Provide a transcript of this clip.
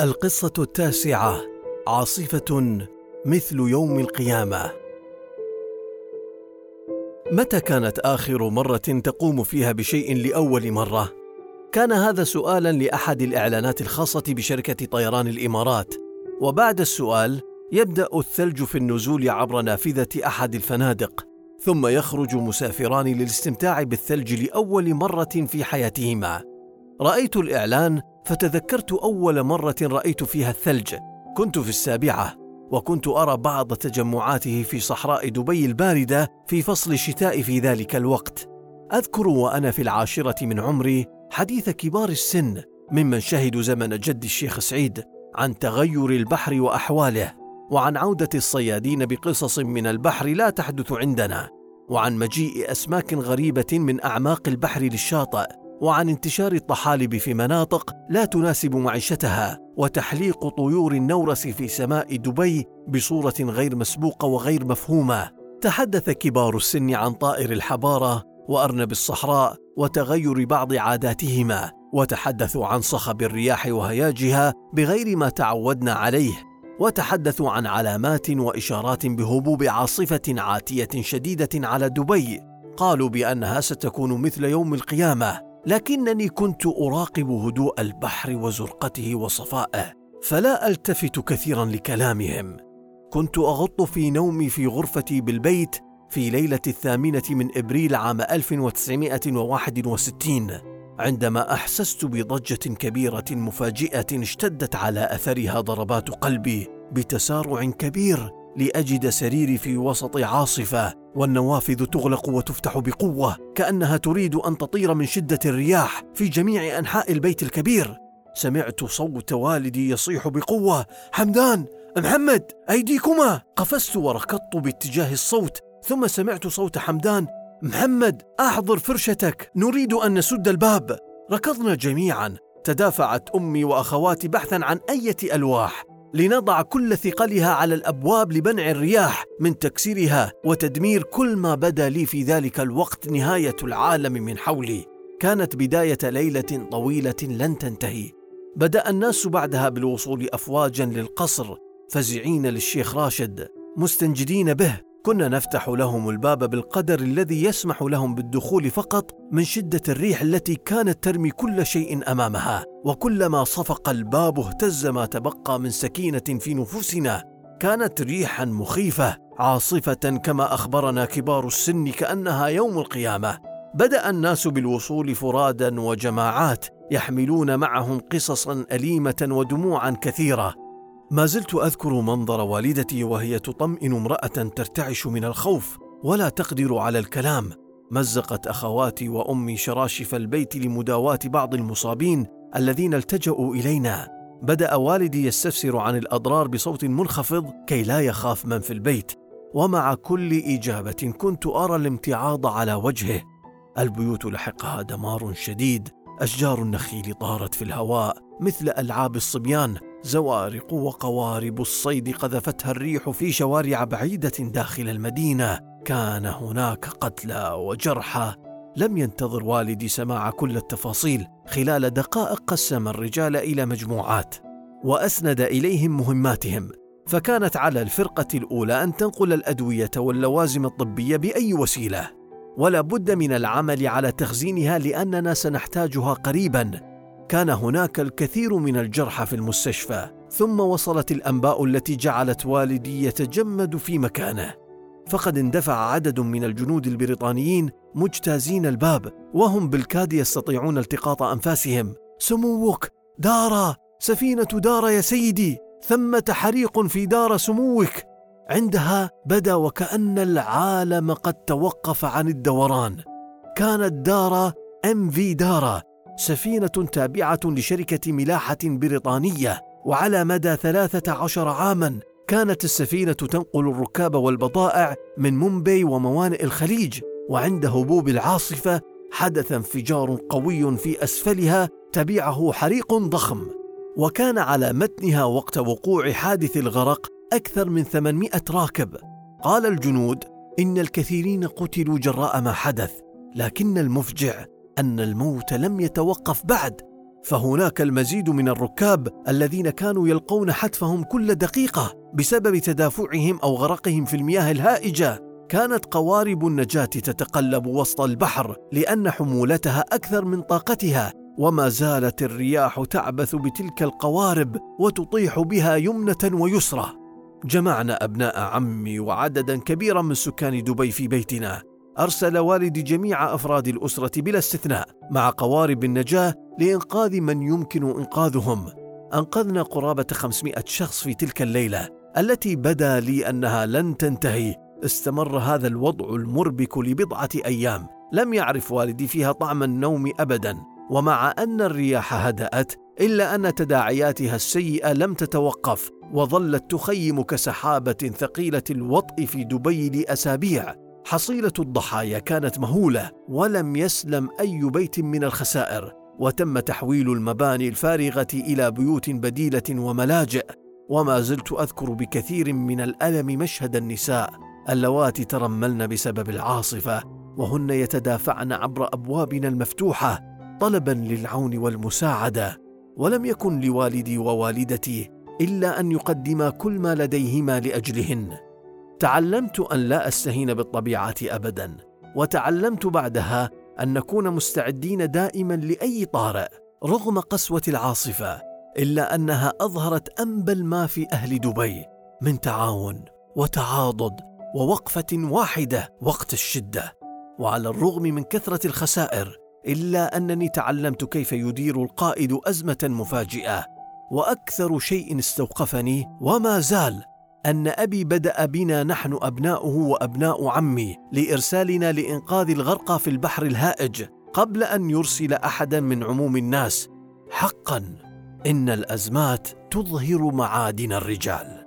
القصة التاسعة عاصفة مثل يوم القيامة. متى كانت آخر مرة تقوم فيها بشيء لأول مرة؟ كان هذا سؤالا لأحد الإعلانات الخاصة بشركة طيران الإمارات. وبعد السؤال يبدأ الثلج في النزول عبر نافذة أحد الفنادق ثم يخرج مسافران للاستمتاع بالثلج لأول مرة في حياتهما. رأيت الإعلان فتذكرت أول مرة رأيت فيها الثلج. كنت في السابعة وكنت أرى بعض تجمعاته في صحراء دبي الباردة في فصل الشتاء في ذلك الوقت. أذكر وأنا في العاشرة من عمري حديث كبار السن ممن شهدوا زمن جد الشيخ سعيد عن تغير البحر وأحواله وعن عودة الصيادين بقصص من البحر لا تحدث عندنا وعن مجيء أسماك غريبة من أعماق البحر للشاطئ. وعن انتشار الطحالب في مناطق لا تناسب معيشتها وتحليق طيور النورس في سماء دبي بصورة غير مسبوقة وغير مفهومة. تحدث كبار السن عن طائر الحبارة وأرنب الصحراء وتغير بعض عاداتهما وتحدثوا عن صخب الرياح وهياجها بغير ما تعودنا عليه وتحدثوا عن علامات وإشارات بهبوب عاصفة عاتية شديدة على دبي. قالوا بأنها ستكون مثل يوم القيامة. لكنني كنت أراقب هدوء البحر وزرقته وصفائه فلا ألتفت كثيرا لكلامهم. كنت أغط في نومي في غرفتي بالبيت في ليلة الثامنة من إبريل عام 1961 عندما أحسست بضجة كبيرة مفاجئة اشتدت على أثرها ضربات قلبي بتسارع كبير لأجد سريري في وسط عاصفة والنوافذ تغلق وتفتح بقوة كأنها تريد أن تطير من شدة الرياح في جميع أنحاء البيت الكبير. سمعت صوت والدي يصيح بقوة حمدان! محمد! أيديكما! قفزت وركضت باتجاه الصوت ثم سمعت صوت حمدان محمد! أحضر فرشتك! نريد أن نسد الباب! ركضنا جميعا. تدافعت أمي وأخواتي بحثا عن إيه ألواح. لنضع كل ثقلها على الأبواب لمنع الرياح من تكسيرها وتدمير كل ما بدا لي في ذلك الوقت نهاية العالم من حولي. كانت بداية ليلة طويلة لن تنتهي. بدأ الناس بعدها بالوصول افواجا للقصر فزعين للشيخ راشد مستنجدين به. كنا نفتح لهم الباب بالقدر الذي يسمح لهم بالدخول فقط من شدة الريح التي كانت ترمي كل شيء أمامها. وكلما صفق الباب اهتز ما تبقى من سكينة في نفوسنا. كانت ريحا مخيفة عاصفة كما أخبرنا كبار السن كأنها يوم القيامة. بدأ الناس بالوصول فرادا وجماعات يحملون معهم قصصا أليمة ودموعا كثيرة. ما زلت أذكر منظر والدتي وهي تطمئن امرأة ترتعش من الخوف ولا تقدر على الكلام. مزقت أخواتي وأمي شراشف البيت لمداواة بعض المصابين الذين التجأوا إلينا. بدأ والدي يستفسر عن الأضرار بصوت منخفض كي لا يخاف من في البيت. ومع كل إجابة كنت أرى الامتعاض على وجهه. البيوت لحقها دمار شديد. أشجار النخيل طارت في الهواء مثل ألعاب الصبيان. زوارق وقوارب الصيد قذفتها الريح في شوارع بعيدة داخل المدينة. كان هناك قتلى وجرحى. لم ينتظر والدي سماع كل التفاصيل. خلال دقائق قسم الرجال إلى مجموعات. وأسند إليهم مهماتهم. فكانت على الفرقة الأولى أن تنقل الأدوية واللوازم الطبية بأي وسيلة. ولا بد من العمل على تخزينها لأننا سنحتاجها قريبا. كان هناك الكثير من الجرحى في المستشفى ثم وصلت الأنباء التي جعلت والدي يتجمد في مكانه. فقد اندفع عدد من الجنود البريطانيين مجتازين الباب وهم بالكاد يستطيعون التقاط أنفاسهم. سموك دارا سفينة دارا يا سيدي ثمة حريق في دار سموك عندها بدا وكأن العالم قد توقف عن الدوران. كانت دارا إم في دارا سفينة تابعة لشركة ملاحة بريطانية وعلى مدى ثلاثة عشر عاما كانت السفينة تنقل الركاب والبضائع من مومباي وموانئ الخليج وعند هبوب العاصفة حدث انفجار قوي في أسفلها تبعه حريق ضخم. وكان على متنها وقت وقوع حادث الغرق أكثر من 800 راكب. قال الجنود إن الكثيرين قتلوا جراء ما حدث لكن المفجع أن الموت لم يتوقف بعد فهناك المزيد من الركاب الذين كانوا يلقون حتفهم كل دقيقة بسبب تدافعهم أو غرقهم في المياه الهائجة. كانت قوارب النجاة تتقلب وسط البحر لأن حمولتها أكثر من طاقتها وما زالت الرياح تعبث بتلك القوارب وتطيح بها يمنة ويسرى. جمعنا أبناء عمي وعددا كبيرا من سكان دبي في بيتنا. أرسل والدي جميع أفراد الأسرة بلا استثناء مع قوارب النجاة لإنقاذ من يمكن إنقاذهم. أنقذنا قرابة 500 شخص في تلك الليلة التي بدا لي أنها لن تنتهي. استمر هذا الوضع المربك لبضعة أيام. لم يعرف والدي فيها طعم النوم أبدا. ومع أن الرياح هدأت إلا أن تداعياتها السيئة لم تتوقف وظلت تخيم كسحابة ثقيلة الوطء في دبي لأسابيع حصيلة الضحايا كانت مهولة ولم يسلم أي بيت من الخسائر وتم تحويل المباني الفارغة إلى بيوت بديلة وملاجئ وما زلت أذكر بكثير من الألم مشهد النساء اللواتي ترملن بسبب العاصفة وهن يتدافعن عبر أبوابنا المفتوحة طلبا للعون والمساعدة. ولم يكن لوالدي ووالدتي إلا أن يقدما كل ما لديهما لأجلهن. تعلمت أن لا أستهين بالطبيعه ابدا وتعلمت بعدها أن نكون مستعدين دائما لأي طارئ رغم قسوة العاصفة إلا أنها أظهرت انبل ما في أهل دبي من تعاون وتعاضد ووقفة واحدة وقت الشدة. وعلى الرغم من كثرة الخسائر إلا أنني تعلمت كيف يدير القائد أزمة مفاجئة وأكثر شيء استوقفني وما زال أن أبي بدأ بنا نحن أبناؤه وأبناء عمي لإرسالنا لإنقاذ الغرقى في البحر الهائج قبل أن يرسل أحدا من عموم الناس. حقا إن الأزمات تظهر معادن الرجال.